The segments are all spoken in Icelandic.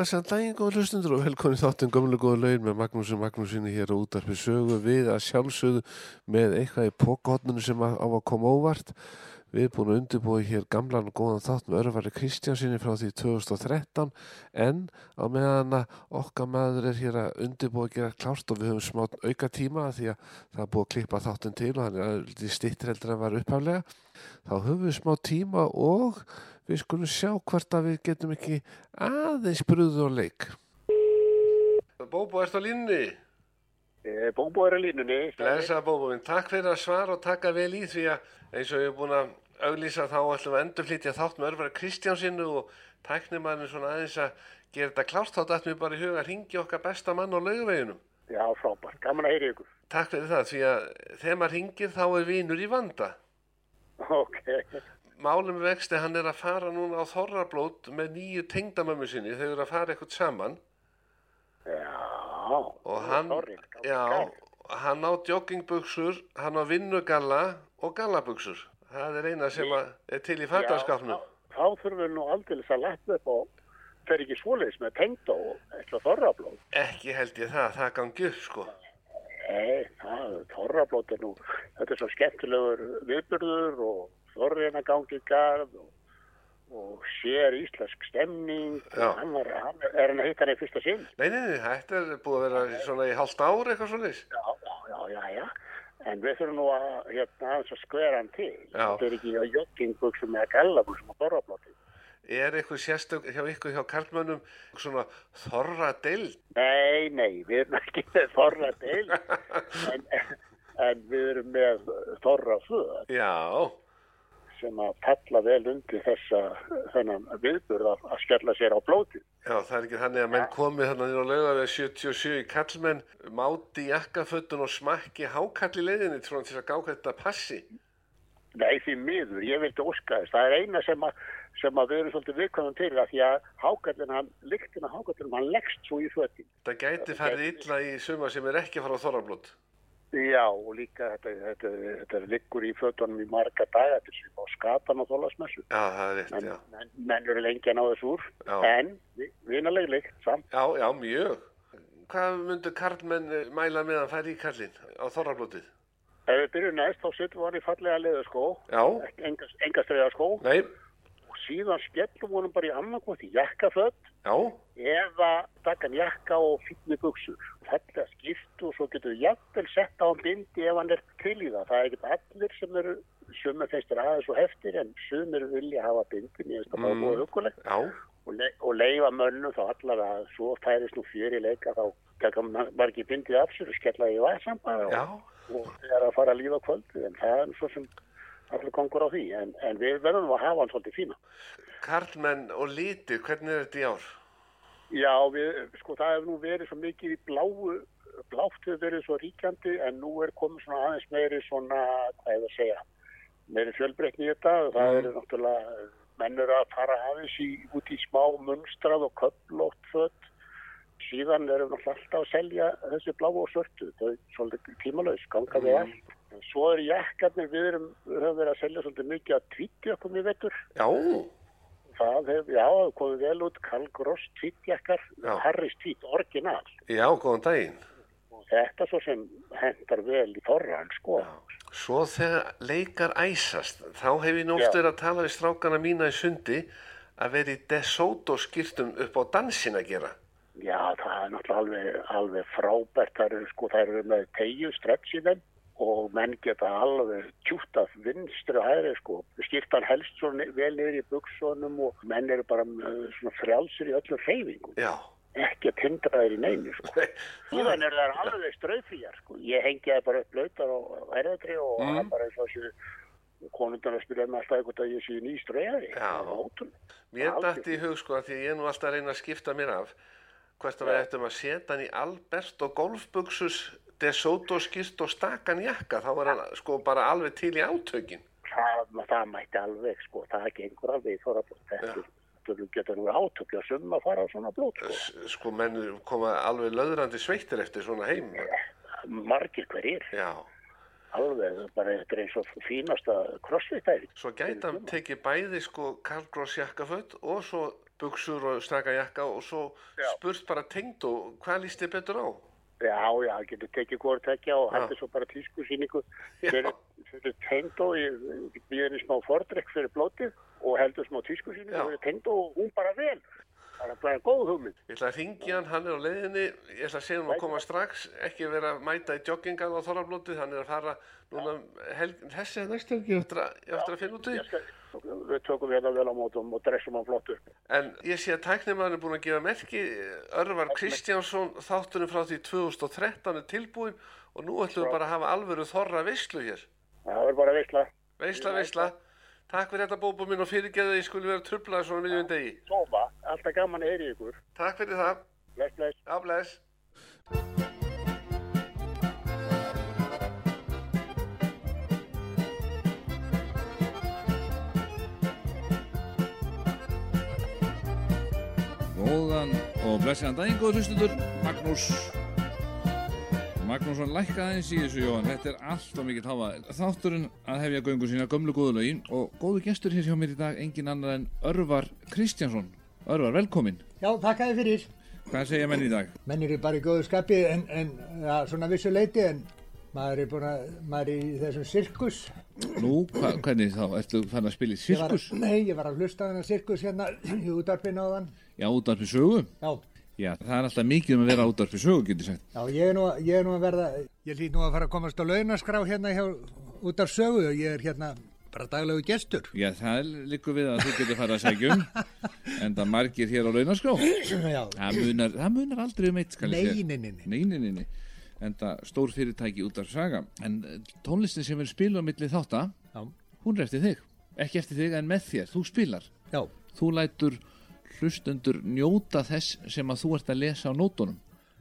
Blessaðan daginn, góður hlustundur og velkomin þáttinn gömlu góðu laun með Magnúsin Magnúsinni hér á útarpi sögu við að sjálfsögðu með eitthvað í pókhotnunu sem á að koma óvart. Við erum búin að undirbúi hér gamlan og góðan þátt með örfari Kristjánsinni frá því 2013 en á meðan að okkar maður er hér að undirbúi að gera klárt og við höfum smá auka tíma því að það er búið að klippa þáttinn til og hann er stittir heldur en var upphaflega. Þá höfum við smá tíma og við skulum sjá hvort að við getum ekki aðeins brúðu og leik. Bóbo, ertu á línni? Eh, Bóbo er á línunni. Blessa Bóbo, takk fyrir að svara og taka vel í því að eins og ég hef búin að auglýsa þá ætlum við að endurflýtja þátt með örfara Kristjánsinnu og tæknimannin svona aðeins að gera þetta klárt þá dætt mér bara í huga að ringi okkar besta mann á laugaveginum. Já, frábært. Gaman að heyri ykkur. Takk fyrir það, því að þegar maður ringir þá er vinur í vanda. Ok. Málum vexti hann er að fara núna á Þorrablót með nýju tengdamömmu sinni, þau eru að fara eitthvað saman Já. og hann, já, hann á joggingbuxur, hann á vinnugalla og gallabuxur. Það er eina sem er til í fattaskapnum. Já, þá þurfum við nú aldrei að lætta upp og fer ekki svoleiðis með tengd og eitthvað þorrablóð. Ekki held ég það, það gangi upp sko. Nei, það, þorrablóð er nú, þetta er svo skemmtilegur viðbyrður og þorriðina gangi garð og, og sér íslensk stemning. Hann var, hann, er hann að hitta hann í fyrsta sinn? Nei, nei, nei, þetta er búið að vera svona í halvt ár eitthvað svoleiðis. Já, já, já, já. En við þurfum nú að, hérna, að skvera hann til. Já. Þetta er ekki á joggingbuxum eða gallabuxum á þorrablóti. Er eitthvað sérstök hjá ykkur hjá karlmönnum svona þorra deild? Nei, nei, við erum ekki með þorra til, en, en við erum með þorra föð Já, sem að falla vel undir þessa þennan viðburð að, að skella sér á blótið. já, það er ekki þannig að menn komið þannig á laugavega 77 í kallmenn, máti jakkafötun og smakki hákalli leiðinni trúan til að gá þetta passi. Nei, því miður, ég vildi óska þess. Það er eina sem að, sem að við erum svolítið viðkvæmum til að því að hákallin, hann, lyktina hákallin, hann leggst svo í fötin. Það gæti farið illa í suma sem er ekki að fara á þorrablót. Já, og líka þetta, þetta, þetta liggur í fötunum í marga daga til sem á skatan og þólasmessu. Já, það er menn, já. menn, menn eru lengi að ná þessu úr Já. en vinaleg lykt samt Já, já, mjög. Hvað myndu karlmenn mæla með að fara í kallin á þorrablótið? ef við byrjum næst þá setjum við hann í fallega leðaskó Já, enga, enga streiðaskó nei, síðan skellum honum bara í annarkvæmt í jakkaföld eða takkan jakka og fínni buksur fallega skiptu og svo getur við jafnvel sett á hann bindi ef hann er til í það. Það er ekki allir sem eru sumir finnst þér aðeins og heftir en sumir vilja hafa bindi mér finnst það bara Mm. búið hugulegt og, le og leifa mönnum þá allavega að svo færist nú fyrir leika þá taka margir bindið af sér og skella í væsamba og, og það er að fara að líða kvöldu en það er svo sem allir kongur á því en, en við verðum að hafa hann svolítið fína Karlmenn og liti, hvernig er þetta í ár? Já, við, sko það hefur nú verið svo mikið í bláu blátt hefur verið svo ríkjandi en nú er komið svona aðeins meiri svona, hvað hefur að segja meiri fjölbreytni í þetta það Mm. eru náttúrulega menn eru að fara aðeins í, út í smá munstrað og köflótt fött síðan erum við alltaf að selja þessi bláu og svörtu þau er svolítið tímalaus, ganga við Mm. allt svo eru jakkarnir, við erum höfum verið að selja svolítið mikið að tvíti okkur við vettur Já, það hefur, já, það komið vel út Karl Gross tvítjakkar, Já. Harris tvít, orginal já, góðan daginn. og þetta svo sem hendar vel í þorran, sko. Svo þegar leikar æsast, þá hef ég Já. verið að tala við strákana mína í sundi að vera í DeSoto skýrtum upp á dansin að gera. Já, það er náttúrulega alveg, alveg frábært, það eru sko, það eru með tegju stretch í þeim og menn geta alveg tjútað vinstri og hægri sko. Skiptan helst svo vel niður í buksunum og menn eru bara svona frjálsir í öllum hreyfingum. Já, ekki að tindra þeir í neinu sko. Síðan er það alveg strauðfýjar sko. Ég hengi það bara upp blöytar og erðatri og Mm. mm. bara eins og þessu konundan að spila með alltaf eitthvað að ég sé ný strauðari. Já. Mér dætti í hug sko að því ég er nú alltaf að reyna að skipta mér af hvert að við ættum að setja hann í Albert og golfbuksus De Soto skýrt og stakan jakka þá var hann sko bara alveg til í átökin Það, það mætti alveg sko, það gengur alveg í þorrablót. Þetta þetta getur nú átökja sum að fara á svona blót sko. Sko menn koma alveg löðrandi sveittir eftir svona heim Margir hverjir, já alveg, bara þetta er eins og fínasta crossfit-æfing. svo gæti hann tekið bæði sko Karl Gross jakkaföld og svo buksur og staka jakka og svo Já. spurt bara tengd og hvað líst þið betur á Já, já, getur tekið hvort tekja og hætti svo bara tísku síningu Já. fyrir, fyrir tengdó býður í smá fordrekk fyrir blótið og heldur smá tísku síningu Já. fyrir tengdó og hún bara vel það er bara góð hugmynd Ég ætla að ringi hann, hann er á leiðinni, ég ætla að segja hann að koma strax, ekki vera að mæta í joggingan á Þorrablótið, hann er að fara núna helg, þessi næstu helgi, ég eftir að, eftir að finna út í. Við tökum hérna vel á mótum og dressum hann flott upp En ég sé að tæknimaður er búin að gefa merki, Örvar Kristjánsson, þáttunum frá því 2013 er tilbúin og nú ætlum við bara að hafa alvöru Þorra veislu hér. það er bara veistla Veisla, veisla. Takk fyrir þetta bóbu minn og fyrirgeðu að ég skulle vera trublaði svona miljón degi. Tóma, alltaf gaman að heyri ykkur Takk fyrir það. bless, bless Já, bless. Góðan og blessaðan daginn, góður hlustundur, Magnús Magnússon lækkaði aðeins í þessu Jóhann, þetta er allt og mikill hafa þátturinn að hefja göngu sína gömlu góðu lögin og góðu gestur hér hjá mér í dag engin annar en Örvar Kristjánsson Örvar, velkomin, Já, þakkaði fyrir. hvað segja menn í dag? Menn eru bara í góðu skapi en, en ja, svona vissu leiti en maður er að, maður er í þessum sirkus. Nú, hva, hvernig þá, ertu fann að spila í Ég var, sirkus? nei, ég var að hlusta á þennan sirkus hérna í útarpinu á þann. Já, útarpi sögu? Já, Já, það er alltaf mikið um að vera útarpi sögu, getur sagt já, ég er nú, ég er nú að verða, ég lít nú að fara að komast á launaskrá hérna hjá útarp sögu og ég er hérna bara daglegu gestur. Já, það likur við að þú getur farið að segja um en það margir hér á launaskrá Já, Það munar, það munar aldrei um eitt, skal ég segja. nei, nei, nei. Nei, nei, nei, nei. En það stór fyrirtæki út af saga. En eh, tónlistin sem er spiluð á milli þátta, Já, hún er eftir þig. Ekki eftir þig en með þér. Þú spilar. já, Þú lætur hlustundur njóta þess sem að þú ert að lesa á nótunum.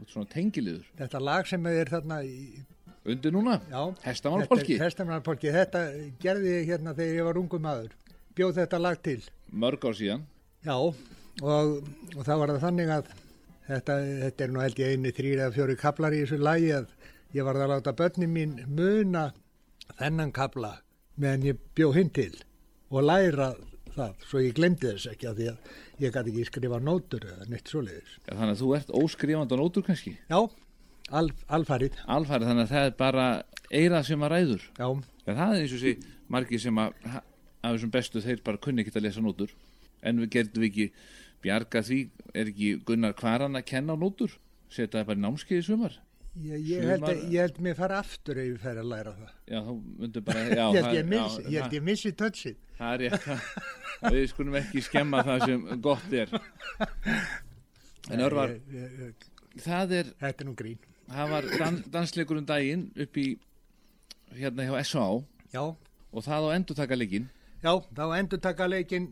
Svona tengiliður. þetta lag sem er þarna í, Undir núna? já. Hestamannfólki? Hestamannfólki, þetta gerði ég hérna þegar ég var ungum maður. Bjóð þetta lag til. Mörg ár síðan. Já, og, og það var það þannig að þetta, þetta er nú held ég eini þrýr eða fjóri kaplar í þessu lagi að ég var að láta börnin mín muna þennan kapla meðan ég bjó hinn til og læra það, svo ég glemdi þess ekki að því að ég gæti ekki skrifa nótur eða neitt svoleiðis. Já, þannig að þú ert óskrifandi á nótur kannski. Já, al, alfarið, Alfærið þannig að það er bara eira sem að ræður. já, Já, það er eins og sé margir sem að af þessum bestu þeir bara kunni ekki að lesa nótur en við gerðum við ekki bjarga því, er ekki Gunnar Kvaran að kenna nótur setja það bara í námskeið í sumar ég, ég, held að, ég held mér fara aftur ef ég fer að læra það. já, bara já, ég held það- ég, miss, já, ég, held ég missi touchið. það, það er það, við skulum ekki skemma það sem gott er en örvar Ég- ég- ég- það er, Þetta er nú grín. það var dan, dansleikur um daginn upp í hérna hjá S.A. Já, og það á endurtaka leikinn já, þá endur taka leikinn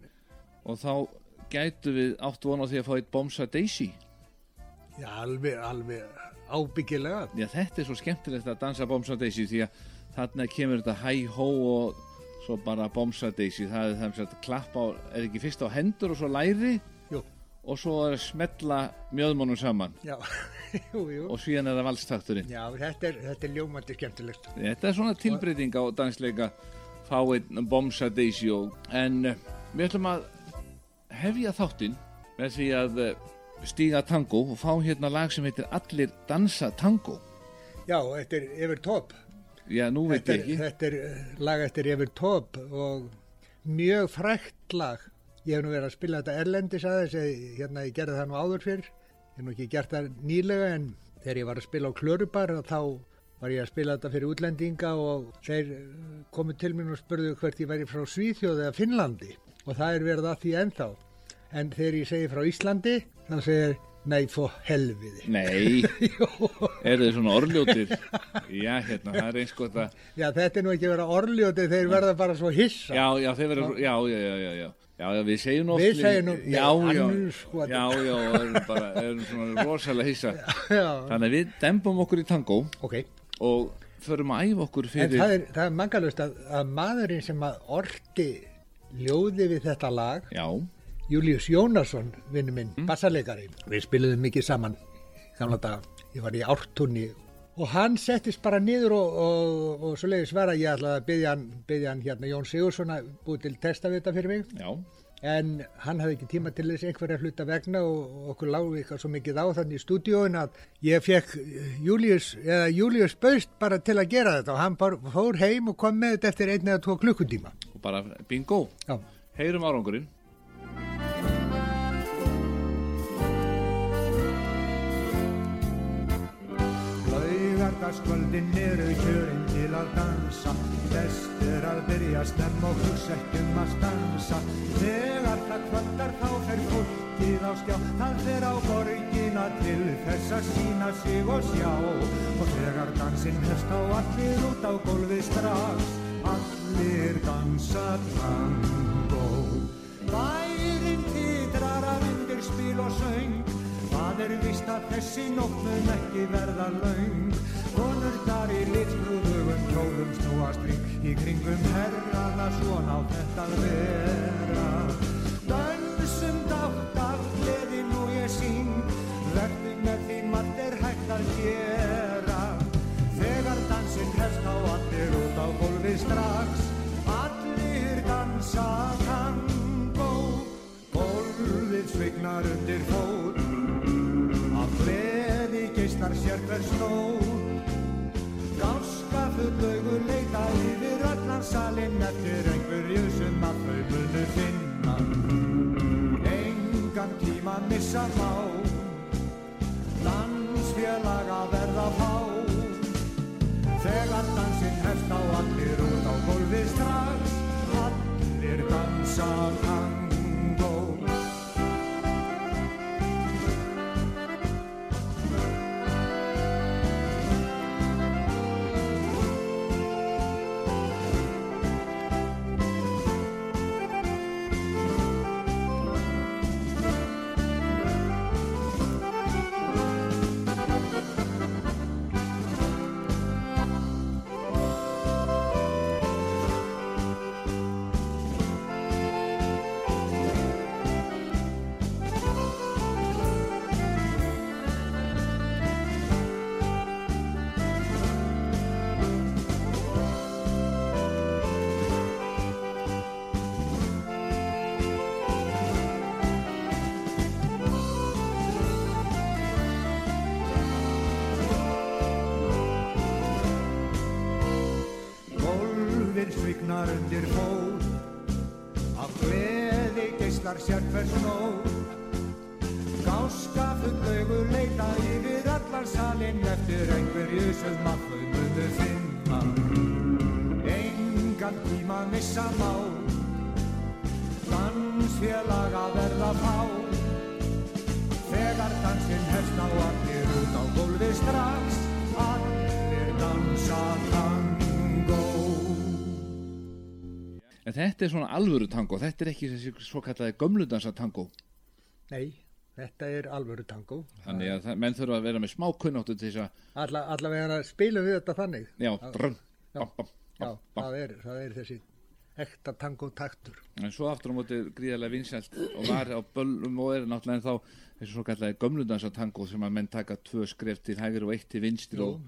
og þá gætu við átt von á því að fá eitt Bomsa Daisy Já, alveg, alveg ábyggilega. Já, þetta er svo skemmtilegt að dansa Bomsa Daisy því að þarna kemur þetta hæ-hó og svo bara Bomsa Daisy það er sem að klappa á, er ekki fyrst á hendur og svo læri Jú, og svo er að smetla mjöðmónum saman já, jú, jú. og síðan er það valstakturinn Já, þetta er, þetta er ljómandi skemmtilegt. Þetta er svona tilbreyting á dansleika fá einn Bomsa Daisy og, en eh, við ætlum að hefja þáttinn með því að eh, stíga tango og fá hérna lag sem heitir Allir dansa tango Já, þetta er yfir top. Já, nú veit ég ekki þetta er eh, lag eftir yfir top og mjög frækt lag. Ég hef nú verið að spila þetta erlendis aðeins, eh, hérna ég gerði það nú áður fyrr. Ég hef nú ekki gert það nýlega en þegar ég var að spila á Klörubar þá var ég að spila þetta fyrir útlendinga og þeir eh, komu til mér og spurðu hvert ég væri frá Svíþjóð eða Finnlandi og það er verið að því ennþá. En þegar ég segi frá Íslandi, þá segir Nei, fó helviði. Nei, eru þið svona orðljótir? Já, hérna, það er eins gott að, Já, þetta er nú ekki verið orðljóti, þeir verða bara svo hissa. já, já, þeir verður, já, já, já, já, já. Já, já, við segjum oft Við segjum nú- já, já, sko, já, já, og erum bara, erum svona rosalega hissa Já, Þannig að við dembum okkur í tango ok. og förum að æfa okkur En fyrir það er, það er mangalust að, að maðurinn sem að orti ljóði við þetta lag, Já, Július Jónasson, vinnu minn, Mm. bassarleikari. Við spiluðum mikið saman gamla daga. Ég var í ártunni og hann settist bara niður og, og, og svo leiðis var að ég ætlaði að byggja hann, hann hérna Jón Sigurðsson að búið til testa við þetta fyrir mig. já, En hann hafði ekki tíma til þess einhverja hluta vegna og okkur lágu eitthvað svo mikið á þannig í stúdíóin að ég fekk Július, eða Július Baust bara til að gera þetta og hann bara fór heim og kom með þetta eftir einn eða tvo klukkutíma. og bara bingo Já. Heyrum árangurinn Laugardagskvöldin eru kjörin til að dansa. Best er að byrja snemm og hugsa ekki um að stansa. Þegar það kvöldar þá fer fólkið á skjá. Það fer á borgina til þess að sína sig og sjá. Og þegar dansinn hefst á allir út á gólfið strax. Allir dansa tango Bærin titrar af undir spil og söng Það er víst að þessi nótt mun ekki verða laung Konur þar í litbrúðugum kjólum snúast ring Í kringum herrana svona á þetta vera. Dönsum dátt af gleði nú ég sín. Verðu með því margt er hægt að gera. Þegar dansinn hefst á allir út á gólfið strax. Allir dansa tango. Gólfið svignar undir fót gleði geistar sér hver snóð Gáska full augur leita yfir allan salinn eftir einhverju sem að þau munu finna. Engan tíma missa má. Dansfélag að verða fá. Þegar dansinn hefst á allir út á gólfið strax. Allir dansa tango Svignar undir fót. Af gleði geislar sér hvers nót Gáska full augu leita yfir allan salinn Eftir einhverju sem að þau munu finna. Engan tíma missa má þetta er svona alvöru tango Þetta er ekki þessi svo kallaði gömludansa tango Nei, þetta er alvöru tango. Þannig að það, menn þurfa að vera með smá kunnáttu til þess að Alla, allavega spilum við þetta þannig. Já, Já. bam, bam, Já, bam, bam. það er, það er þessi ekta tango taktur. En svo aftur á móti gríðarlega vinsælt og var á böllum og er náttúrulega en þá þessu svo kallaði gömludansa tango sem að menn taka tvö skref til hægri og eitt til vinstri og,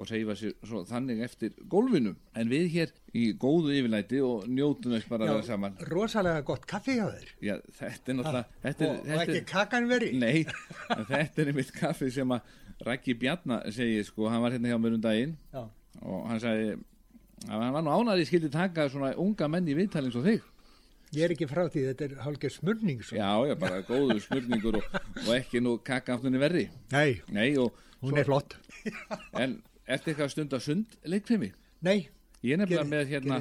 og reyfa sér svo þannig eftir gólfinu. En við hér í góðu yfirlæti og njótum þess bara að vera saman. rosalega gott kaffi hjá þér. Já, þetta er náttúrulega þetta er, Og, og þetta ekki er, kakan veri. Nei, þetta er einmitt kaffi sem að Raggi Bjarnar segi sko, hann var hérna hjá mér um daginn Já. og hann sagði að hann var nú ánæri skildi taka svona unga menn í viðtalins og þig Ég er ekki frá því, þetta er hálfgeir smurning. Svo. Já, já, bara góður smurningur og, og ekki nú kakaftunni verri. Nei, Nei, og hún er flott. En ertu eitthvað stund að sund leikfimi? Nei, Ég er nefnilega með hérna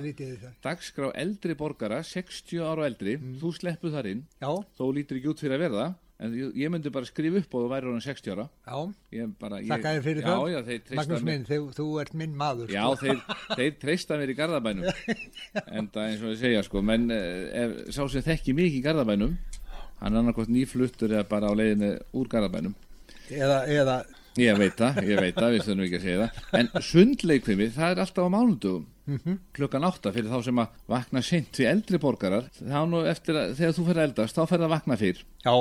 dagskrá eldri borgara 60 ára og eldri, þú sleppu þar inn já, þó lítur ekki út fyrir að verða. En ég, myndi bara skrifa upp og þú væri orðin 60 ára. Já, þakka þér fyrir já, það. Já, þeir treysta Magnús mér. minn, þú, þú ert minn maður. Já, sko. þeir, þeir treysta mér í Garðabænum. En það eins og ég segja sko menn eh, sá sem þekki mikið í Garðabænum hann er annarkvæmt nýfluttur eða bara á leiðinu úr Garðabænum. Eða, eða, Ég veit það, ég veit það, við þurfum ekki að segja það. En sundleikvimi, það er alltaf á mánudugum klukkan átta fyrir þá sem að vakna seint við eldri borgarar. Þá nú eftir að þegar þú fyrir eldast þá fyrir að vakna fyrr. Já,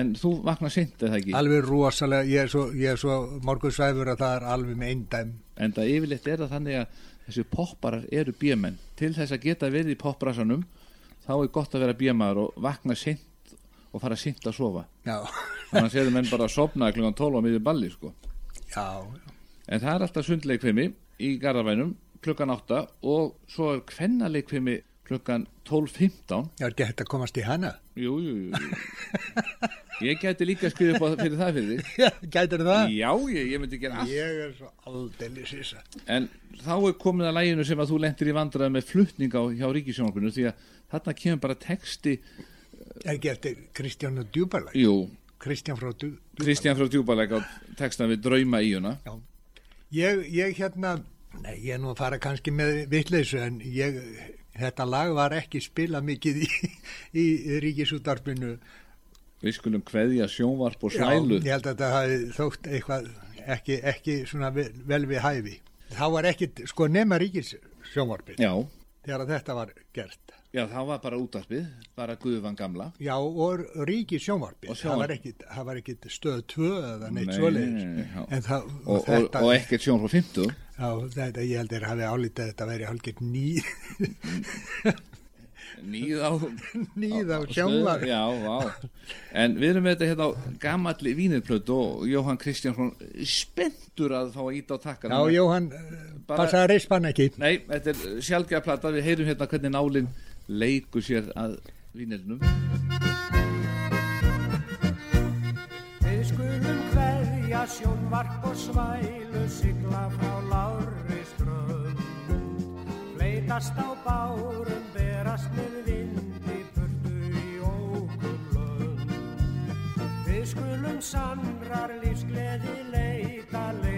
en þú vakna seint eða ekki? Alveg rosalega, ég er svo, svo morgunsvæfur að það er alveg með eindæm. en það yfirleitt er það þannig að þessi popparar eru bjömenn til þess að geta verið í popprasanum þá er gott að vera bjömaður og vakna seint og fara seint að sofa Já, þannig að séðu menn bara að sopna klukkan 12 á miður balli sko. já, en það er alltaf sundleikvimi í Garðabænum klukkan 8 og svo er kvennaleikvimi klukkan 12.15 já, er hægt að komast í hana. jú, jú, jú, ég gæti líka að skrifa upp fyrir það fyrir þig Já, gætir það? já, ég, ég myndi gera allt Ég er svo aldeilis þess að. En þá er komið að læginu sem að þú lendir í vandræði með flutning á hjá ríkisjónarpinu því að þarna kemur bara texti, ekki eftir Kristján og Djúbalæk? jú, Kristján frá Djúbalæk. Kristján frá Djúbalæk á textan við drauma í huna. Já. Ég, ég hérna, nei, ég er nú að fara kannski með vitleysu en ég, þetta lag var ekki spilað mikið í, í ríkisútarpinu. Við skulum kveðja sjónvarp og Já, svælu. ég held að þetta hafi þótt eitthvað ekki, ekki svona vel, vel við hæfi. Þá var ekki, sko, nema ríkissjónvarpið Já, þegar þetta var gert. Já, það var bara útarpið, bara Guðvan gamla. Já, og ríkissjónvarpið. Og Það sjónvarp. var ekki, það var ekki stöð 2 eða neitt já. Það, Og, og, og ekkert sjónvarp 50. Já, þetta, ég held að hafi álítið að þetta væri hálfgeitt ný, Nýð á... nýð á á sjónvar. stöð- Já, vá. En við erum með þetta hérna á gamalli vínirplötu og Jóhann Kristjánsson spenntur að fá að íta á takkar. Já, Jóhann, Bara- passaði reispann ekki. Nei, þetta er sjálfgeða plata, við heyrum hérna hvernig nálinn leikur sér að vínirnum. Við skulum hverja sjónvarp og svælu sigla frá lári strönd Fleitast á bárum, berast með vindi burtu í ókunlönd Við skulum sannrar lífsgleði leita leiðindum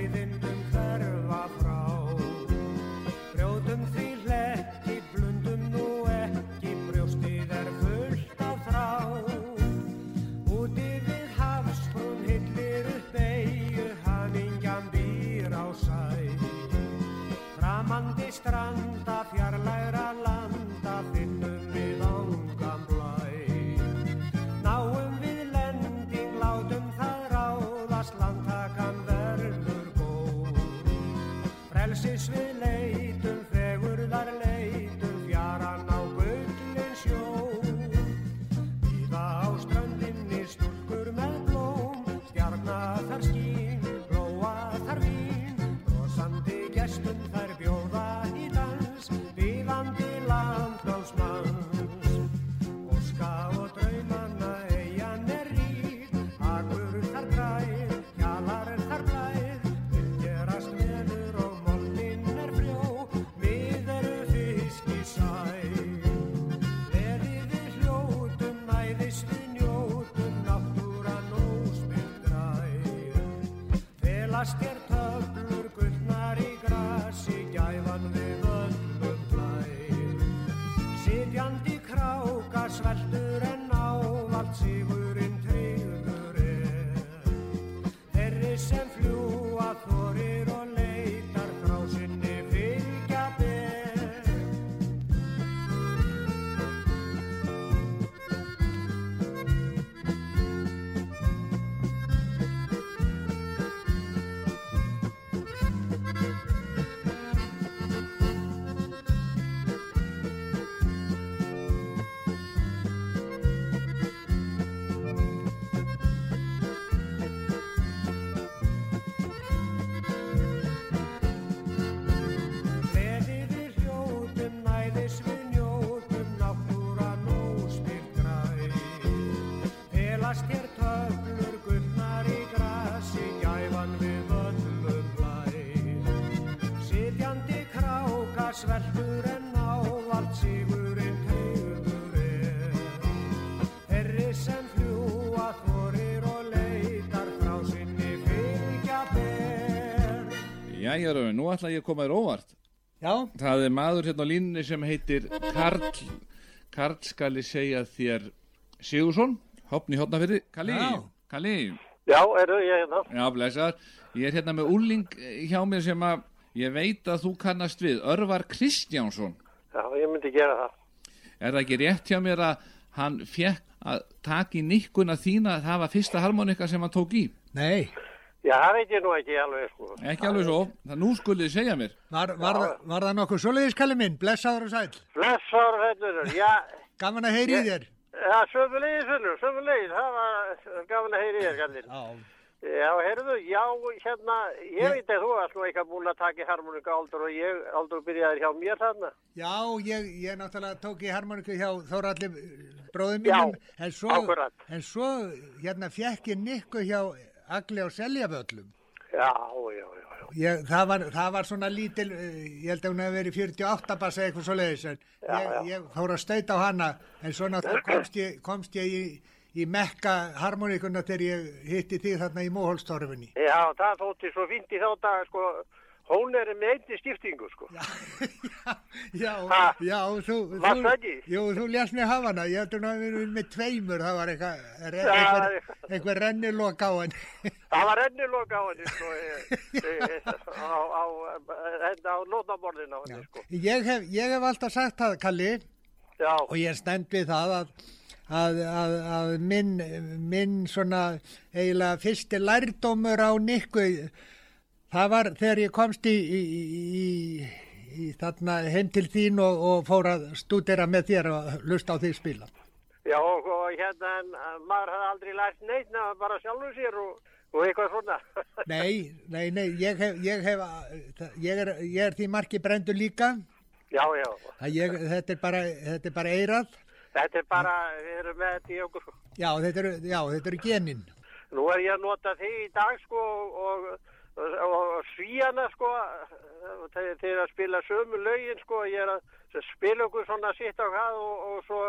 Gospel. Jæja, Röfum, nú ætla ég að koma þér óvart. Já, Það er maður hérna á línunni sem heitir Karl. Karl skal ég segja þér Sigursson, hopni hótnafyrði. Kalli, Já. Kalli, Já, eru ég hérna? já, blessar. Ég er hérna með úrling hjá mér sem að ég veit að þú kannast við. Örvar Kristjánsson. Já, ég myndi gera það. Er það ekki rétt hjá mér að hann fekk að taka í nikkuna þína það var fyrsta harmonika sem hann tók í? nei, Já, það veit ég nú ekki alveg, sko. Ekki alveg svo, það nú skulið segja mér. var, var, var það nokkuð svoleiðis kalli minn, blessaður og sæl, Blessaður fellur, já, gaman að heyri í þér. já, sömulegis, fellur, sömulegis, það var gaman að heyri þér, Kallir. Já, Já, heyrðu, já, hérna, ég veit að þú varst nú eitthvað búin að taka í harmonika aldur og ég aldur byrjaði hjá mér þarna. já ég, ég náttúrulega tók í harmoniku hjá Þóralli bróðum mínum, en svo, akkúrat. en svo hérna fekk ég nikku hjá Agli á Seljavöllum. Já, já, já, já. Ég, það, var, það var svona lítil, eh, ég held að hún hefði verið 48 bassa eitthvað svo leiðis, en ég, ég fór að stauta á hana, en svo náttúrulega komst ég, komst ég í, í mekka harmonikuna þegar ég hitti þig þarna í Móholstorfinni. Já, það þótti svo fínt í þá dag, sko, hún er með einni skiptingu, sko. Já, já, Ha? já, þú, þú, jú, þú lésst mér hafa hana, ég heldur nú að við erum með tveimur, það var eitthvað, er- einhver, einhver rennilok á henni. Það var ennilok á henni, sko, á, á, á, á nótaborðinu á henni, sko. Ég hef, ég hef alltaf sagt það, Kalli, Já, og ég stend við það að, að, að, að minn, minn svona eiginlega fyrsti lærdómur á Nikku það var þegar ég komst í, í, í, í þarna heim til þín og, og fór að stúdera með þér og lusta á því spila. já, og, hérna, en, maður hafði aldrei lært neitt, nema bara sjálfur sér og, og eitthvað svona. Nei, nei, nei, ég hef, ég hef, ég er, ég er því marki brendur líka, Já, já, ég, þetta er bara, þetta er bara eirað, þetta er bara, við erum með þetta í okkur, já, þetta eru, já, þetta eru genin. Nú er ég að nota þig í dag sko og, og, og svíjana sko þegar þeir að spila sömu lögin sko ég er að spila okkur svona sitt á hvað og, og svo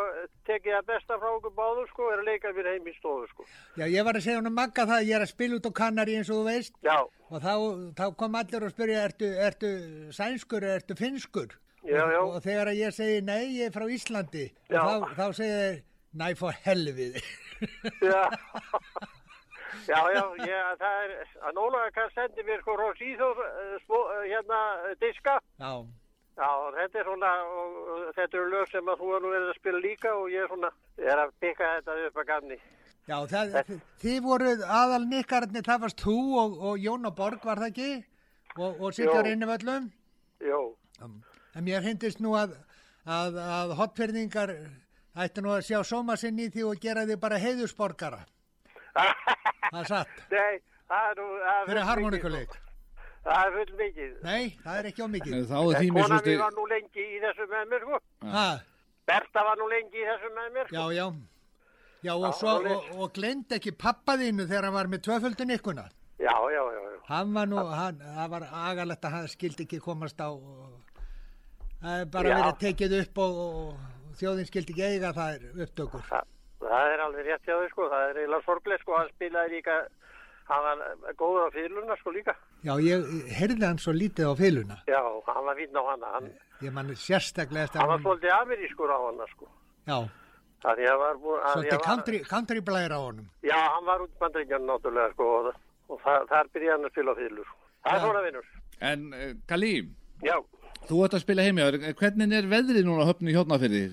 tek ég að besta frá okkur báður sko er að leika mér heim í stofu sko. Já, ég var að segja hún að magga það að ég er að spila út á kannari eins og þú veist Já, og þá, þá kom allir og spyrja, ertu, ertu sænskur eða ertu finskur? Já, og, já. og þegar að ég segi, nei, ég er frá Íslandi, og þá, þá segir þeir, næ, for helviði. já. Já, já, ég, það er, að Nólaga kann sendi mér sko frá síþóð, hérna, diska. Já, Já, þetta er svona, þetta eru lög sem að þú er nú verið að spila líka og ég er svona, ég er að pikka þetta upp að gamni. já, það, þið voruð aðal nikkararnir, það varst þú og, og Jón og Borg, var það ekki? Og, og Sigur Jó. Innivöllum? Jó. En mér hindist nú að, að, að hotferðingar ættu nú að sjá sóma sinn í því og gera því bara heiðusborgara. Það er satt. Nei, það er nú... það er harmonikuleik. mikið. Það er full mikið. Nei, það er ekki ómikið. En Þá er því mér Kona svo stið... var nú lengi í þessu með mér, sko. Ha, Berta var nú lengi í þessu með mér, já, sko. já. Já, og, Já, svo, svoleiðis. og, og glemd ekki pappaðinu þegar hann var með tvöföldun ykkuna. Já, já, já, já. Hann var nú, hann, það var agalegt að hann skildi ekki komast á, og, það er bara Já. verið tekið upp og, og þjóðin skildi ekki eiga það er upptökur. Það, það er alveg rétt hjá þau, sko. Það er eiginlega sorglega, sko. Hann spilaði líka, hann var góður á fyluna, sko, líka. Já, ég heyrði hann svo lítið á fyluna. Já, hann var fínn á hana. Hann, Ég man sérstaklega eftir hann var hann. svolítið amerískur á hana, sko. Já, Það því að var búin... að því svolítið var- country, country blæra á honum. Já, hann var út bandringjan náttúrulega, sko. Og, og það, þar byrjaði hann að spila á fylur. Það er svona, vinnur. En uh, Kalli, Já. þú ert að spila heimja, hvernig er veðrið núna á höfni hjótnafyrði?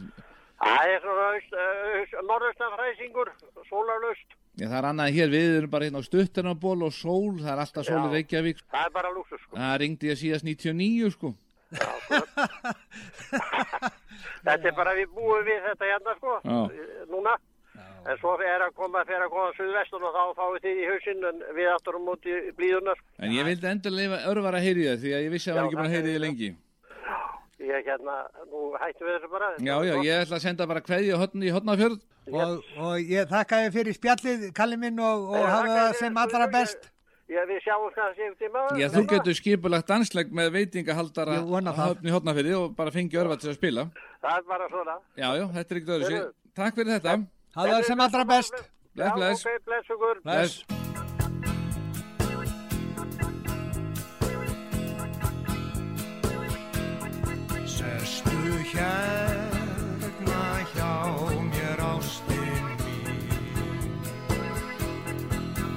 Það er svona aust, aust, norðaustanfræsingur, sólarlaust. Já, það er annað hér, við erum bara hérna á stuttarnaból og sól, það er alltaf sól í Já. Reykjavík. Það er bara lúksus, sko. Það ringdi ég síðast 99, sko. Þetta er bara við búum við þetta hérna, sko, Já. núna. En svo er að koma, fer að koma suðvestun og þá fáið þið í hausinn en við aftur á móti blíðunar. En ég vildi endur leifa örvar að heyri það, því að ég vissi að Já, það var ekki búin að heyri því lengi. Ég hérna, nú hættum við þessu bara. Já, já, ég ætla að senda bara kveðju hotni í hotnafjörð. Og, og ég þakka þér fyrir spjallið, Kalli minn, og, og hafa það sem allra best. Já, við sjáum kannski um tíma. Já, þú getur skipulagt dansleg með veitingahaldara það. höfni hotnafjörði og bara fengi örvar til að spila. Það er bara svona. Já, já, þetta er ekkert öðru sér. Takk fyrir þetta. Hafa það sem allra best. Bless, Já, bless. ok, bless ykkur. Bless. hérna hjá mér ástinn mín.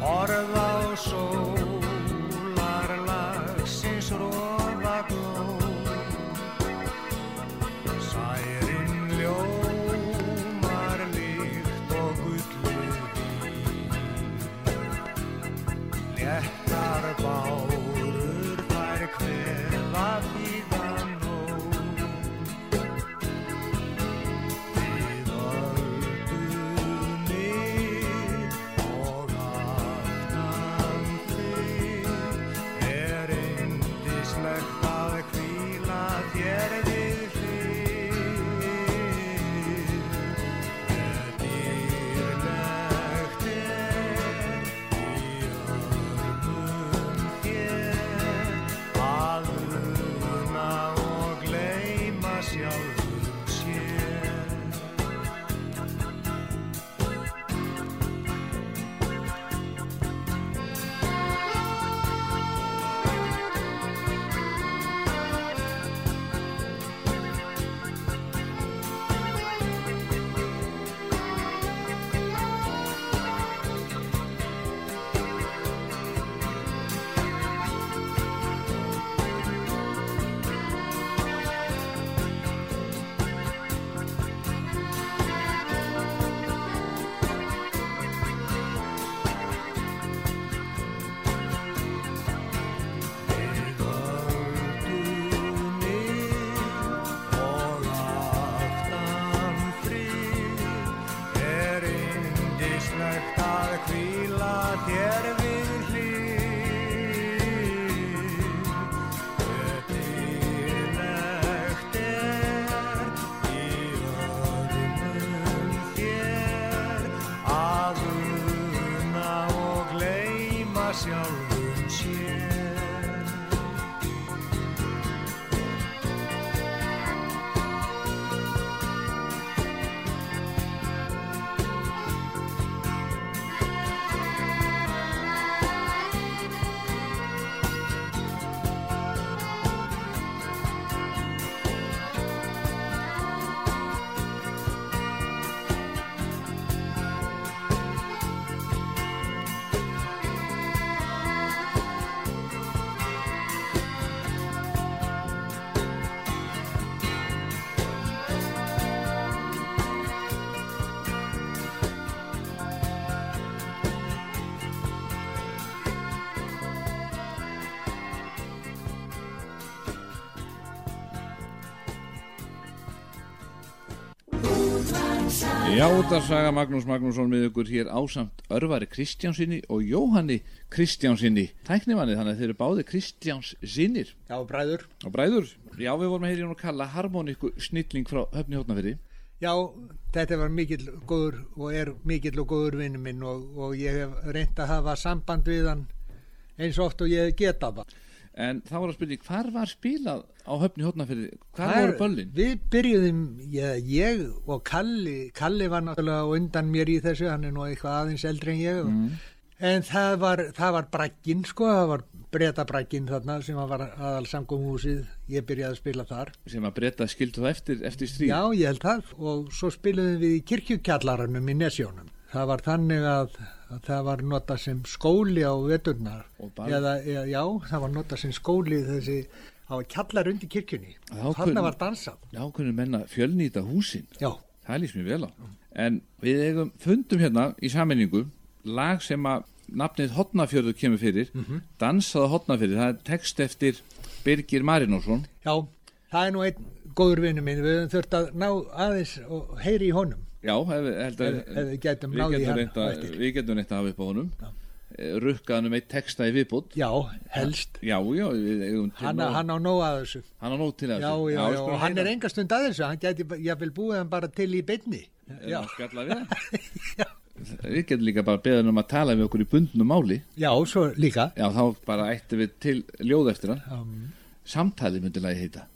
Orð á sól across your room. Já, þetta saga Magnús Magnússon með ykkur hér ásamt Örvari Kristjánsinni og Jóhanni Kristjánsinni tæknimanni, þannig að þeir eru báði Kristjáns sinnir Já, bræður. og bræður. Já, við vorum að heyra í hún að kalla harmoníku snilling frá höfni hótnafyrði. Já, þetta var mikill góður og er mikill og góður vinnu minn og, og ég hef reynd að hafa samband við hann eins oft og ég geta það. En þá var að spyrja, hvar var spilað á höfni hótnafyrði? Hvar Þar- voru böllin? Við byrjuðum, ég, ég og Kalli, Kalli var náttúrulega á undan mér í þessu, hann er nú eitthvað aðeins eldri en ég. Mm. En það var, það var bragginn sko, það var breytabragginn þarna sem var aðal samgóðumhúsið, ég byrjaði að spila þar. sem að breyta skildu það eftir, eftir stríð. Já, ég held það og svo spiluðum við í kirkjukjallaranum í Nesjónum. Það var þannig að, að það var notað sem skóli á veturnar. Eða, eða, já, það var notað sem skóli þessi, það var kjallar undir kirkjunni. Þarna var dansað. Já, hvernig menna fjölnýta húsin. Já, Það lýst mér vel á. En við eigum fundum hérna í sammenningu lag sem að nafnið Hotnafjörður kemur fyrir, Mhm. dansaða Hotnafjörður, það er text eftir Birgir Marinósson. já, það er nú einn góður vinnu minn. Við höfum þurft að ná aðeins og heyri í honum. Já, hef, held að Ef- ef við getum á að, eftir. við getum reynt að hafa upp á honum. Rukkaðan um eitt texta í viðbútt. Já, helst. Já, já, Hann, nóg- hann á nóg að þessu. hann á nóg til Já, þessu. já, já, og hann heyra. er enga stund að þessu. Hann gæti, ég vil búið hann bara til í beinni. Er Já, spjalla við hann? Við getum líka bara beðan um að tala við okkur í bundnu máli. já, svo líka. Já, þá bara ættum við til ljóð eftir hann. Um, Samtali myndi lagi heita.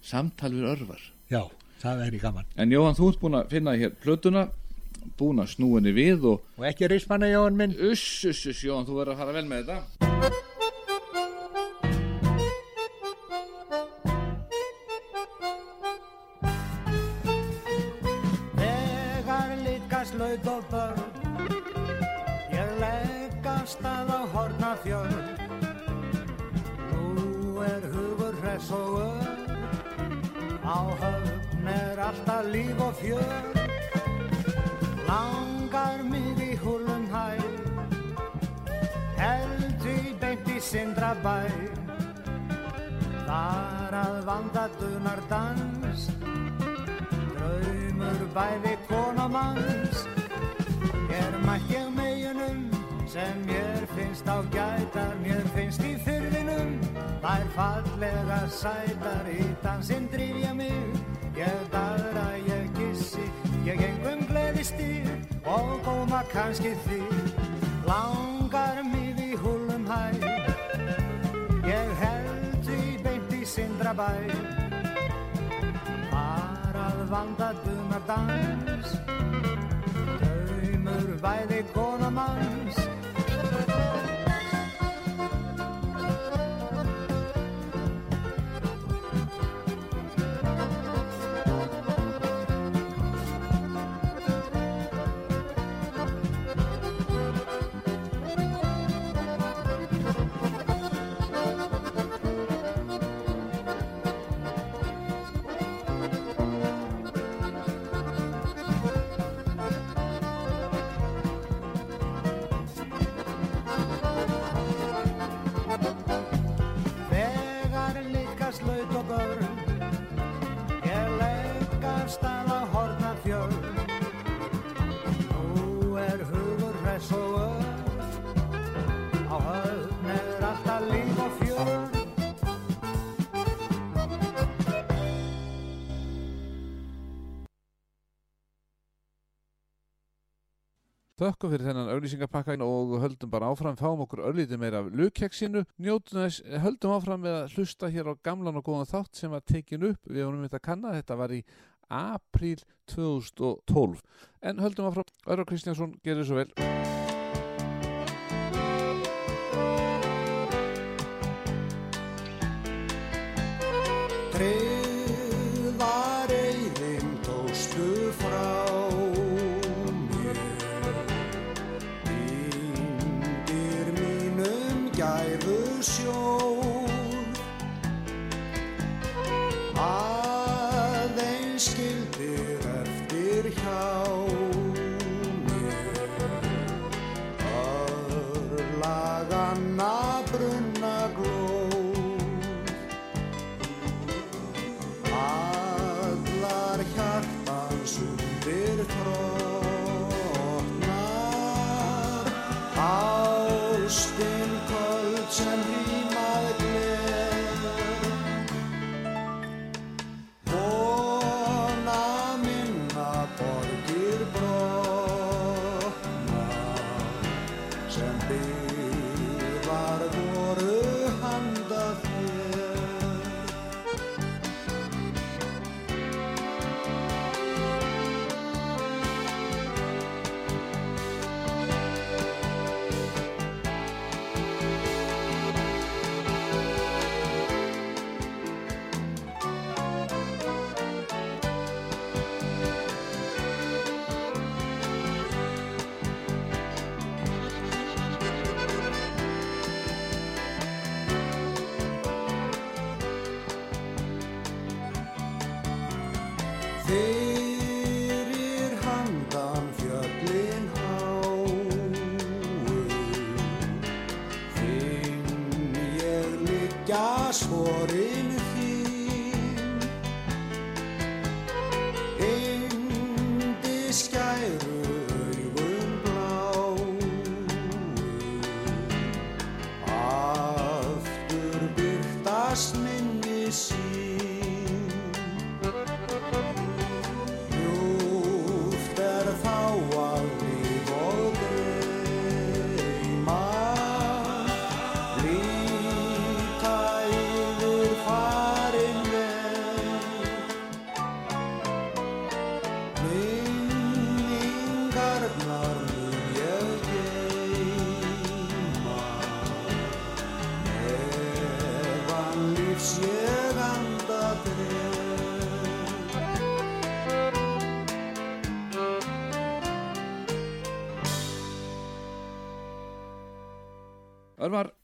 Samtal við örvar. já, það er í gaman. En Jóhann, þú ert búin að finna hér plötuna, búin að snúa henni við og Og ekki rismanna Jóhann minn. uss, uss, uss, Jóhann, þú verður að fara vel með þetta. Laut og börn Ég leggast stað á hornafjörn Nú er hugur hress og öll Á er alltaf líf og fjör. Langar mig í húlum hæ. Held í beint í sindra bæ Þar að vanda dunar dans. Draumur bæði konamanns Hér mætt ég meginum sem mér finnst á gætar Mér finnst í fyrðinum þær fallega sætar Í dansinn drýf ég mig, ég kannski því Langar mig í húlum hæ. Ég held því beint í sindrabæ. Þar að vanda dumar dans Draumur bæði konamanns Þökkum fyrir þennan auglýsingapakka og höldum bara áfram, fáum okkur örlítið meira af lukkeksinu, njótum þess, höldum áfram með að hlusta hér á gamlan og góðan þátt sem var tekin upp, við vorum þetta að kanna, þetta var í apríl 2012. En höldum áfram, Örvar Kristjánsson gerir svo vel.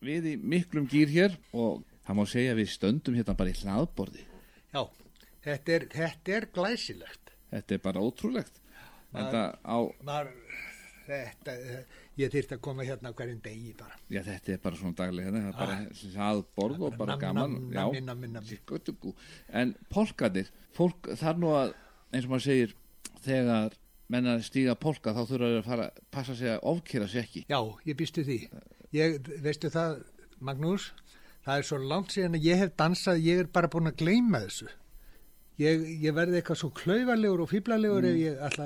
Við í miklum gýr hér og það má segja að við stöndum hérna bara í hlaðborði. Já, þetta er, þetta er glæsilegt. Þetta er bara ótrúlegt. Þetta á, Mar, þetta, ég þyrst að koma hérna hverjum degi bara. já þetta er bara svona daglega, þetta er bara hlaðborð og bara Nam, gaman. nam, Já, nammi. Götugú. En polkarnir, fólk þar nú að, eins og maður segir, þegar menna stíga polka þá þurfa þeir að fara, passa sig að ofkýra sig ekki. Já, ég býstu því. Ég, veistu það, Magnús, það er svo langt síðan að ég hef dansað, ég er bara búin að gleyma þessu. Ég, ég verði eitthvað svo klaufarlegur og fýblalegur ef ég að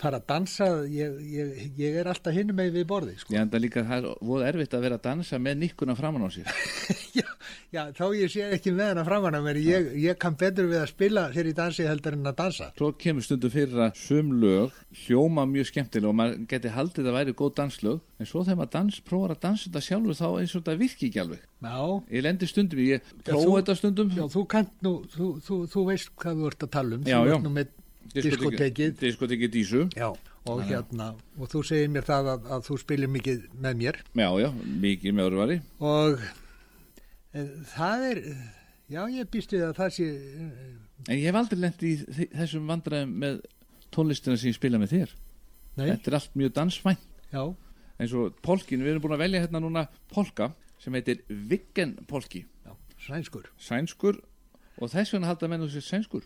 fara að dansa, ég, ég, ég er alltaf hinum með við borði, sko. Ég enda líka það er voða erfitt að vera að dansa með nikkuna framan á sér. já, já, þá ég sé ekki með hana framan að mér, ég, ég kann betur við að spila þegar ég dansi heldur en að dansa. Svo kemur stundum fyrir að sum lög hljóma mjög skemmtilega og maður geti haldið að væri góð danslög en svo þegar maður dans, prófar að dansa þetta sjálfur þá eins og þetta virki ekki alveg. Já, Ég lendi stundum, ég prófa þetta stundum. já, þú kannt nú, þú, þú, þú veist hvað þú ert að tala um, Já, diskotekið. Diskotekið dísu. Já, og hérna, og þú segir mér það að, að þú spilir mikið með mér Já, já, mikið með örvari. og e, það er, já, ég býst við að það sé, En ég hef aldrei lendi í þessum vandræðum með tónlistina sem ég spila með þér. nei, Þetta er allt mjög dansvænt. já, Eins og polkin, við erum búin að velja hérna núna polka sem heitir Viggen polki. já, sænskur. Sænskur og þess vegna halda menn þessi sænskur.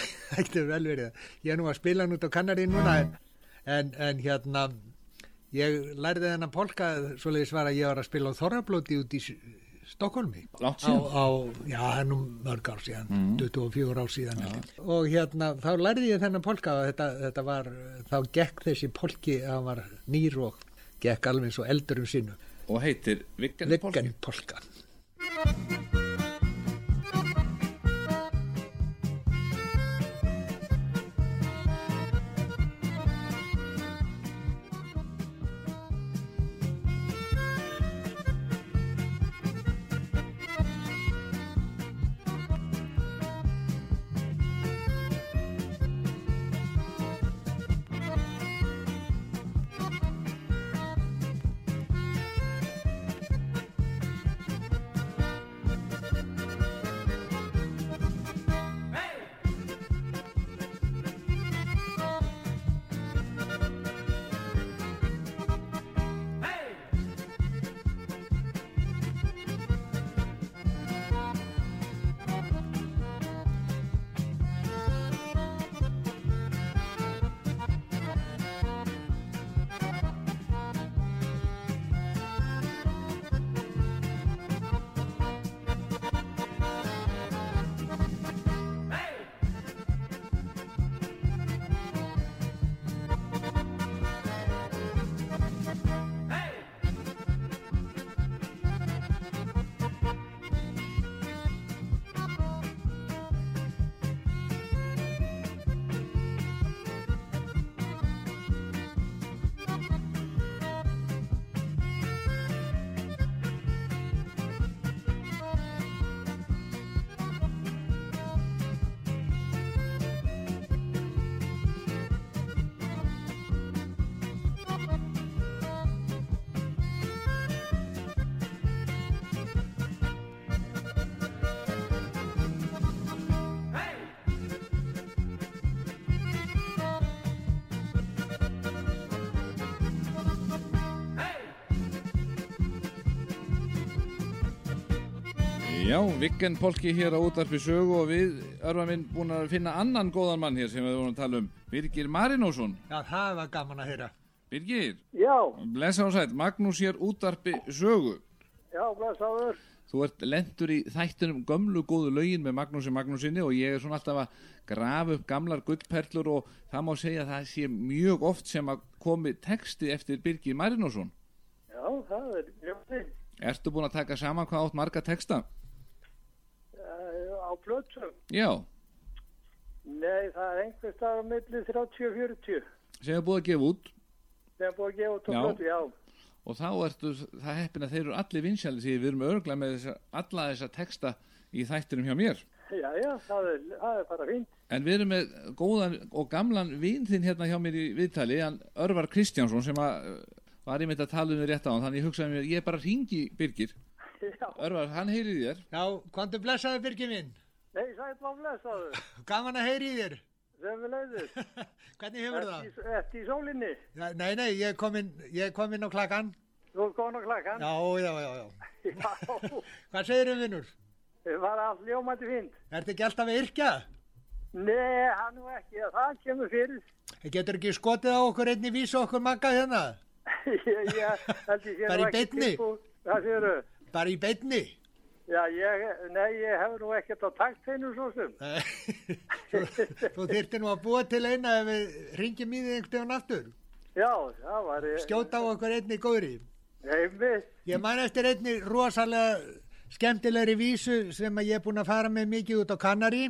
Það getur vel verið. Ég er nú að spila hann út á kannari núna en, en, en hérna, ég lærði þennan polka, svoleiðis var að ég var að spila á Þorrablóti út í Stokkólmi. Á, síðan. já, nú mörg ár síðan, 24 ár síðan ég. og hérna, þá lærði ég þennan polka og þetta, þetta var, þá gekk þessi polki, hann var nýr og gekk alveg eins og eldurum sínu Og heitir Viggen polki. Viggen polka Já, Viggen polki hér á útarpi sögu og við, örfa minn, búin að finna annan góðan mann hér sem við vorum að tala um. Birgir Marinósson. Já, það var gaman að heyra Birgir, Já, blessa og sætt, Magnús hér útarpi sögu. já, blessaður. Þú ert lendur í þættunum gömlu góðu lögin með Magnúsi Magnúsinni og ég er svona alltaf að grafa upp gamlar gullperlur og það má segja að það sé mjög oft sem að komi texti eftir Birgir Marinósson. Já, það er ljóðið Ertu búin að taka saman hvað átt marga texta? Á plötsum. Já, Nei, það er einhvers staðar á milli 30 og 40. sem er búið að gefa út Það er búið að gefa út á plötu, já. og þá ertu, það heppin að þeir eru allir vinsjæli því við erum örgla með þessa, alla þessa texta í þættinum hjá mér. Já, já, það er, það er bara fínt. En við erum með góðan og gamlan vin þinn hérna hjá mér í viðtali, hann Örvar Kristjánsson sem að uh, var ég myndi að tala um þér rétt á hann þannig ég hugsaði mér, ég bara ringi Birgir Já, Örvar, hann heyri þér Já, komdu blessaði Birgir minn. Nei, sætt var blessaður. Gaman að heyri í þér. Sem við leiðis. Hvernig hefur það? Eftir í sólinni. Já, nei, nei, ég kom inn, ég kom inn á klakkan. Þú er góðan á klakkan. Já, já, já, já. Já, Hvað segir um vinnur? það var allt ljómandi fínt. Ertu ekki alltaf að yrkja? Nei, hann nú ekki, það kemur fyrir. Getur ekki skotið á okkur einni vísu okkur magga hérna? ég sé Bara í tilbúin. Það séu þau. Bara í beinni? Já, ég, nei, ég hef nú ekkert á takt hennu svo sem. þú, þyrfti nú að búa til eina ef við ringjum í þig einhvern veginn aftur. Já, það var... Skjóta á okkur einni góðri. Einmitt. Ég man eftir einni rosalega skemmtilegri vísu sem ég er búin að fara með mikið út á Kanari.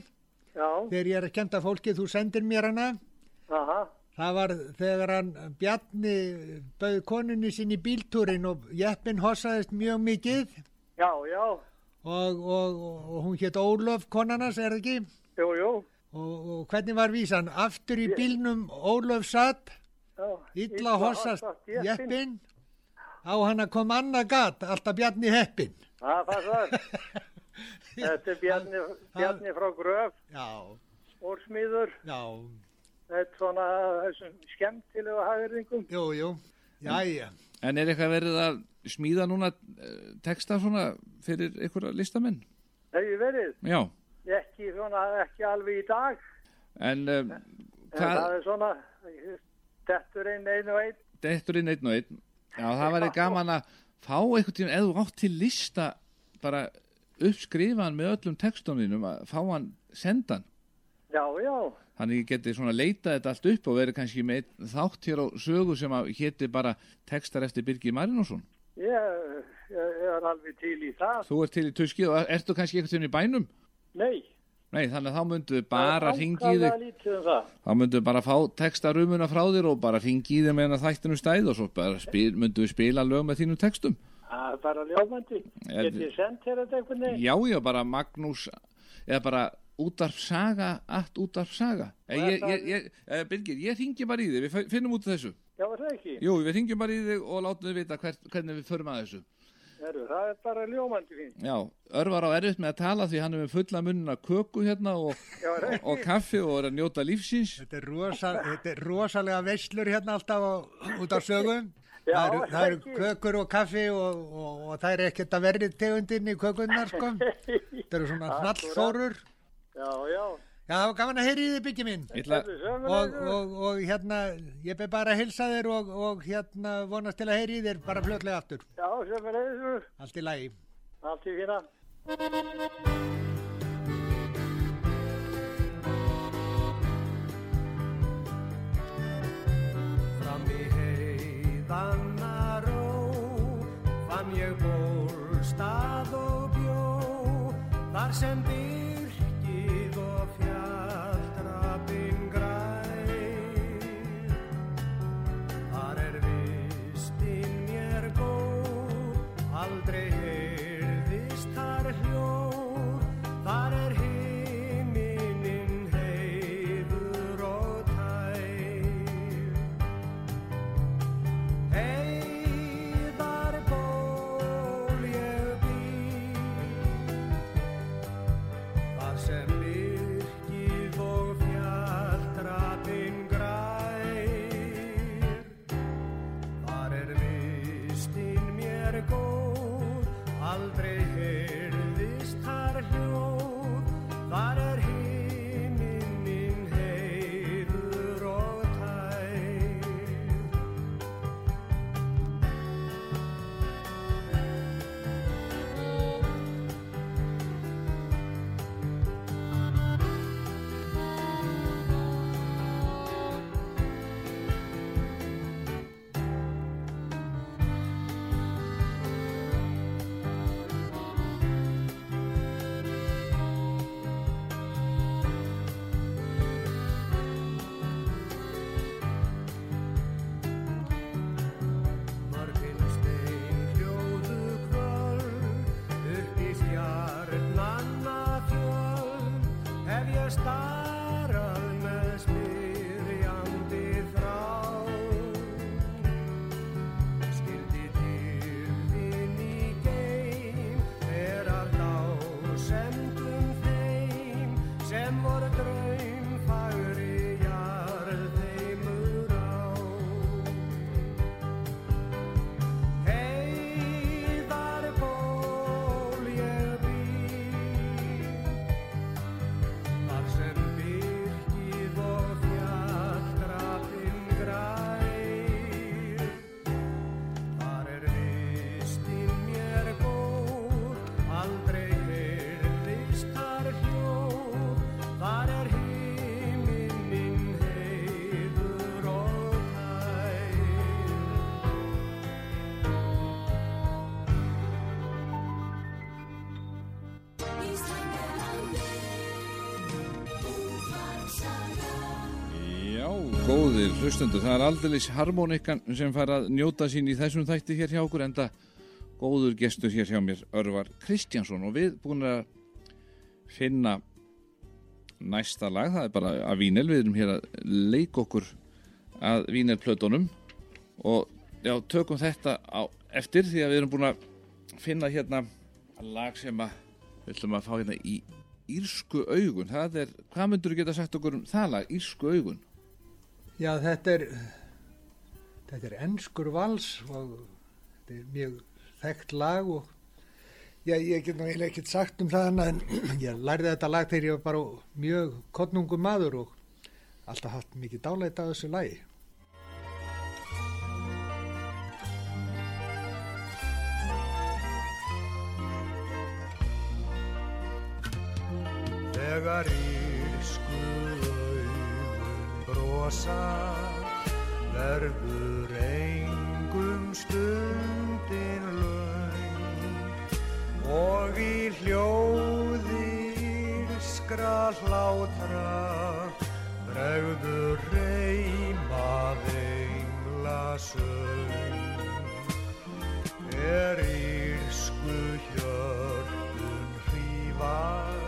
Já, Þegar ég er að kenda fólki, þú sendir mér hana. aha, Það var þegar hann Bjarni bauð konunni sín í bíltúrin og jeppin hossaðist mjög mikið já, já, og, og, og hún hétt Ólöf konarnas, er það ekki? jú, jú. Og, og hvernig var vísan? Aftur í bílnum Ólöf satt, Já, illa hossast jeppin. á hann kom annað gat, alltaf Bjarni heppin. Það passar. Þetta er Bjarni, Bjarni frá Gröf, Já, órsmíður. já, Þetta svona þessum skemmtilegu hafðirðingum. jú, jú, jæja. En er eitthvað verið að smíða núna eh, texta svona fyrir einhverja listamenn? Hef ég verið? Já, Ekki svona, ekki alveg í dag. en um, En það er svona, dettur einn og einn. dettur inn einn og einn Já, það væri gaman að fá einhvern tíma, eða þú átt til lista bara uppskrifaðan með öllum textunum að fá hann sendan Já, já, þannig ég geti svona leitað þetta allt upp og verið kannski með þátt hér á sögu sem að héti bara textar eftir Birgir Marinósson ég, ég er alveg til í það. Þú ert til í tuski og ertu kannski einhvern tíma í bænum? Nei. Nei, þannig að þá myndu bara ringi í Það þig lítið um það. þá myndu bara fá textarumuna frá þér og bara ringi í þig meðan þættinu stæð og svo bara spil, myndu við spila lög með þínum textum Það er bara ljómandi. Get ég sendt þér þetta einhvern veginn? Já, já, bara Magnús eða bara útarp saga allt útarp saga Og ég, er ég, það- ég, eh, Birgir, ég ringi bara í þig við finnum út af þessu Já, er það ekki? Jú, við ringjum bara í þig og látum þið vita hvert, hvernig við förum að þessu Heru, það er bara ljómandi fínt. Já, Örvar á erfitt með að tala því hann er með fulla munna köku hérna og, Já, er og, og kaffi og er að njóta lífsins Þetta er, rosa, þetta er rosalega veislur hérna alltaf á, út á sögum. Já, það eru, það eru kökur og kaffi og, og, og það er ekkert að verði tegundin í kökunnar sko. Það eru svona hnallþórur. Já, já. Já, það var gaman að heyri í þið ætla, Heyrðu, Og, og, og hérna, ég ber bara að hilsa þér og, og hérna vonast til að heyri í þér bara fljótlega aftur. Já, sem er eða Allt í lagi. Allt í fína. Fram í heiðanna ró fann ég bólstað og bjó þar sem byrkið sembra creare góðir hlustundur, það er aldeilis harmonikan sem fara að njóta sín í þessum þætti hér hjá okkur enda góður gestur hér hjá mér, Örvar Kristjánsson. Og við búin að finna næsta lag, það er bara að Vínel, við erum hér að leika okkur að Vínelplötunum. Og já, tökum þetta á eftir því að við erum búin að finna hérna lag sem að við ætlum að fá hérna í Írsku augun, það er, hvað myndur þú geta sagt okkur um það lag, Írsku augun? Já, þetta er, þetta er ennskur vals og þetta er mjög þekkt lag og já, ég get eiginlega ekkert sagt um það annað en ég lærði þetta lag þegar ég var bara mjög kottnungum maður og alltaf haft mikið dálæt á þessu lagi. Þegar írsku brosa verður engum stundin laun. Og í hljóði írskra hlátra bregður reymað engla söng. Er írsku hjörtun hrífast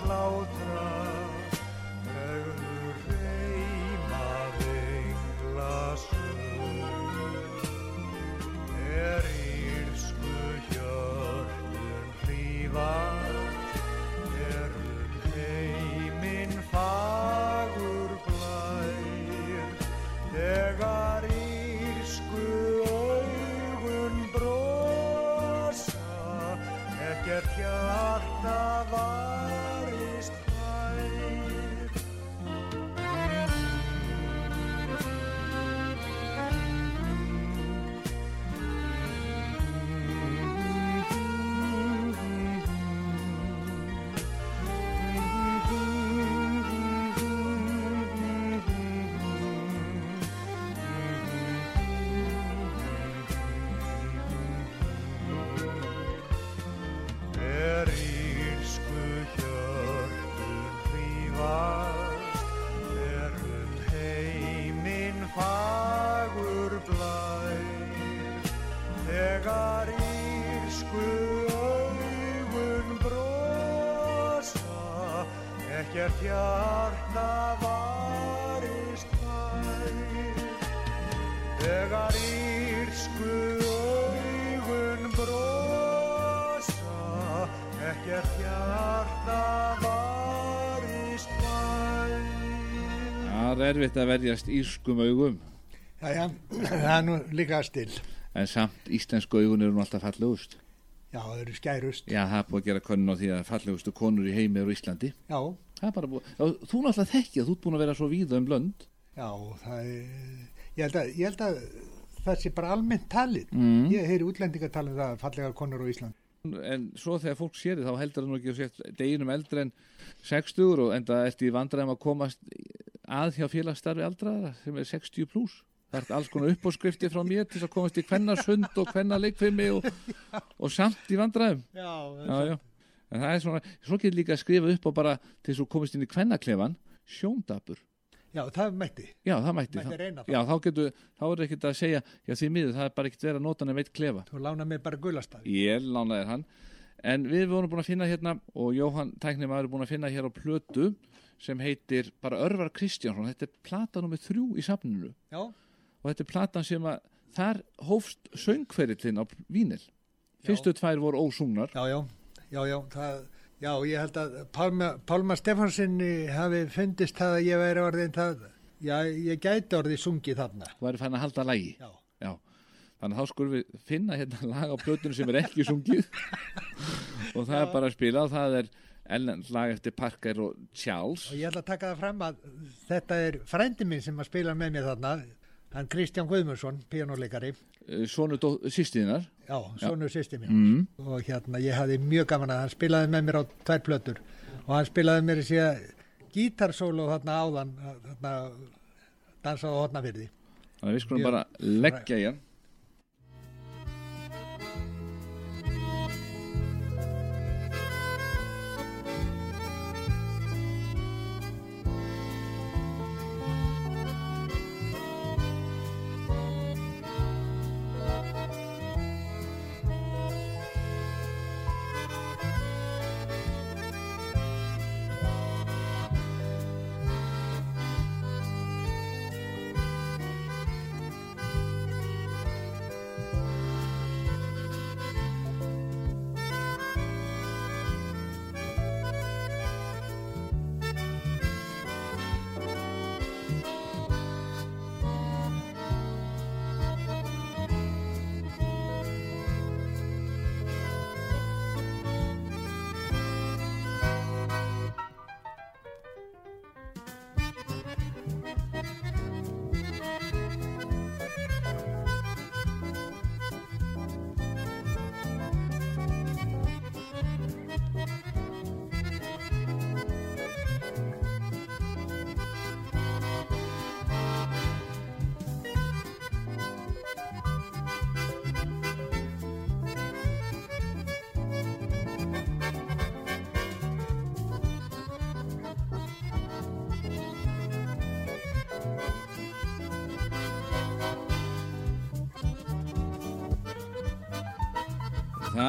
Love. Erfitt að verjast írskum augum Jæja, það er nú líka still. en samt íslensku augun eru nú alltaf fallegust Já, það eru skærust. Já, það er búið að gera könnun á því að fallegustu konur í heimi eru Íslandi Já, Það er bara búið, þú náttúrulega þekkja, þú ert búin að vera svo víða um lönd já, það er, ég held að, ég held að það sé bara almennt talið. mm. Ég heyri útlendingar talið það fallegar konur á Ísland. En svo þegar fólk sér þið, þá heldur það nú ekki að deginum eldri en 60 og enda eftir vandræðum að komast að hjá félagsstarfi aldraðara sem er 60 pluss. Það er alls konar uppáskrifti frá mér til að komast í hvennasund og hvennaleikfimi og, og samt í vandræðum. Já, Já, já. En það er svona, svo getur líka að skrifa upp og bara til þess að þú komist inn í kvennaklefan, sjóndapur. já, það mætti. Já, það mætti. Mætti það. Já, þá getur, þá er ekkert að segja, já því miður, það er bara ekkert verið að nota hann veit klefa. Þú lána mér bara gulastaf. Ég lánaði hann En við vorum búin að finna hérna og Jóhann Tæknum er búin að finna hér á plötu sem heitir bara Örvar Kristjánsson. Þetta er plata nummið þrjú í safninu. Já, og þetta er platan sem að þar hófst söngferillin á vínil. Fyrstu tvær voru ósungnar. Já, já, já, já, það, já, ég held að Pálma, Pálma Stefansinni hafi fundist það að ég væri orðin það, já, ég gæti orðið sungið þarna. þú væri fann að halda lægi Já, Já. þannig að þá skulum við finna hérna lag á plötunum sem er ekki sungið. Og það er bara að spila. Og það er ellend lag eftir Parker og Charles. Og ég ætla að taka það fram að þetta er frændi minn sem að spila með mér þarna, hann Kristján Guðmundsson, píjónuleikari, Sónu sýstiðinar já, sonur sýsti mín. mm. og hérna ég hafði mjög gaman að hann spilaði með mér á tvær plötur. Og hann spilaði mér í að gítarsólu þarna áðan þarna dansaði á hotnafyrði Þannig við skulum bara leggja í hann.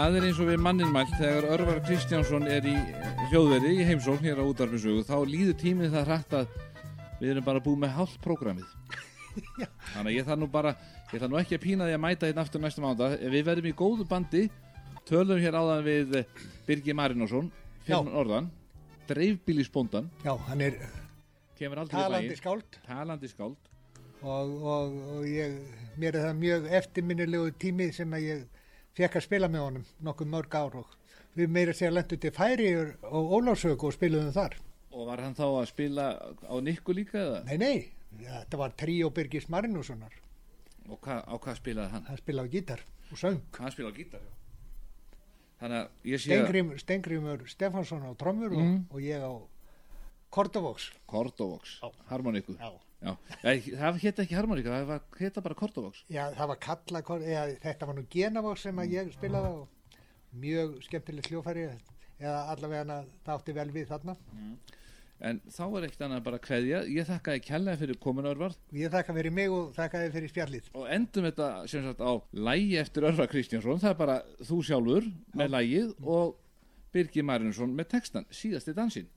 Það er eins og við mannin mælt þegar Örvar Kristjánsson er í hljóðveri í heimsókn hér á útarfinsögu þá líður tíminn það hrætt að við erum bara búið með hálft prógramið. Þannig að ég þarf nú bara, ég þarf nú ekki að pína því að mæta hérna aftur næsta mánda. Við verðum í góðu bandi, tölum hér áðan við Birgi Marinósson, fyrir norðan, dreifbílisbóndan, já, hann er talandi skáld talandi skáld. og, og, og ég, mér er það mjög eftirminnilegu tími sem að ég fekk að spila með honum nokkuð mörg ár og við meira sér lendu til Færiður og Ólásöku og spiluðum þar Og var hann þá að spila á Nikku líka eða? nei, nei, þetta var Tríó Birgis Marinússonar Og hva, á hvað spilaði hann? hann spilaði gítar og söng Hann spilaði gítar, já. Þannig að ég sé að Stengrim, Stengrimur Stefansson á trommur og, Mm. og ég á Kordovox Kordovox, Já. harmoníku. já. Já. Það hétt ekki harmoníka, það var, hétta bara Kordovox. já, það var kalla eða, þetta var nú Genavox sem ég spilaði á mjög skemmtilegt hljófæri eða allavega það átti vel við þarna En þá er ekkert annað bara að kveðja. Ég þakka þið kærlega fyrir komin Örvar Ég þakka fyrir mig og þakka þið fyrir spjallið. og endum þetta sem sagt á lægi eftir Örvar Kristjánsson. Það er bara þú sjálfur með lægið og Birgi Marinsson með textan, síðasti dansinn.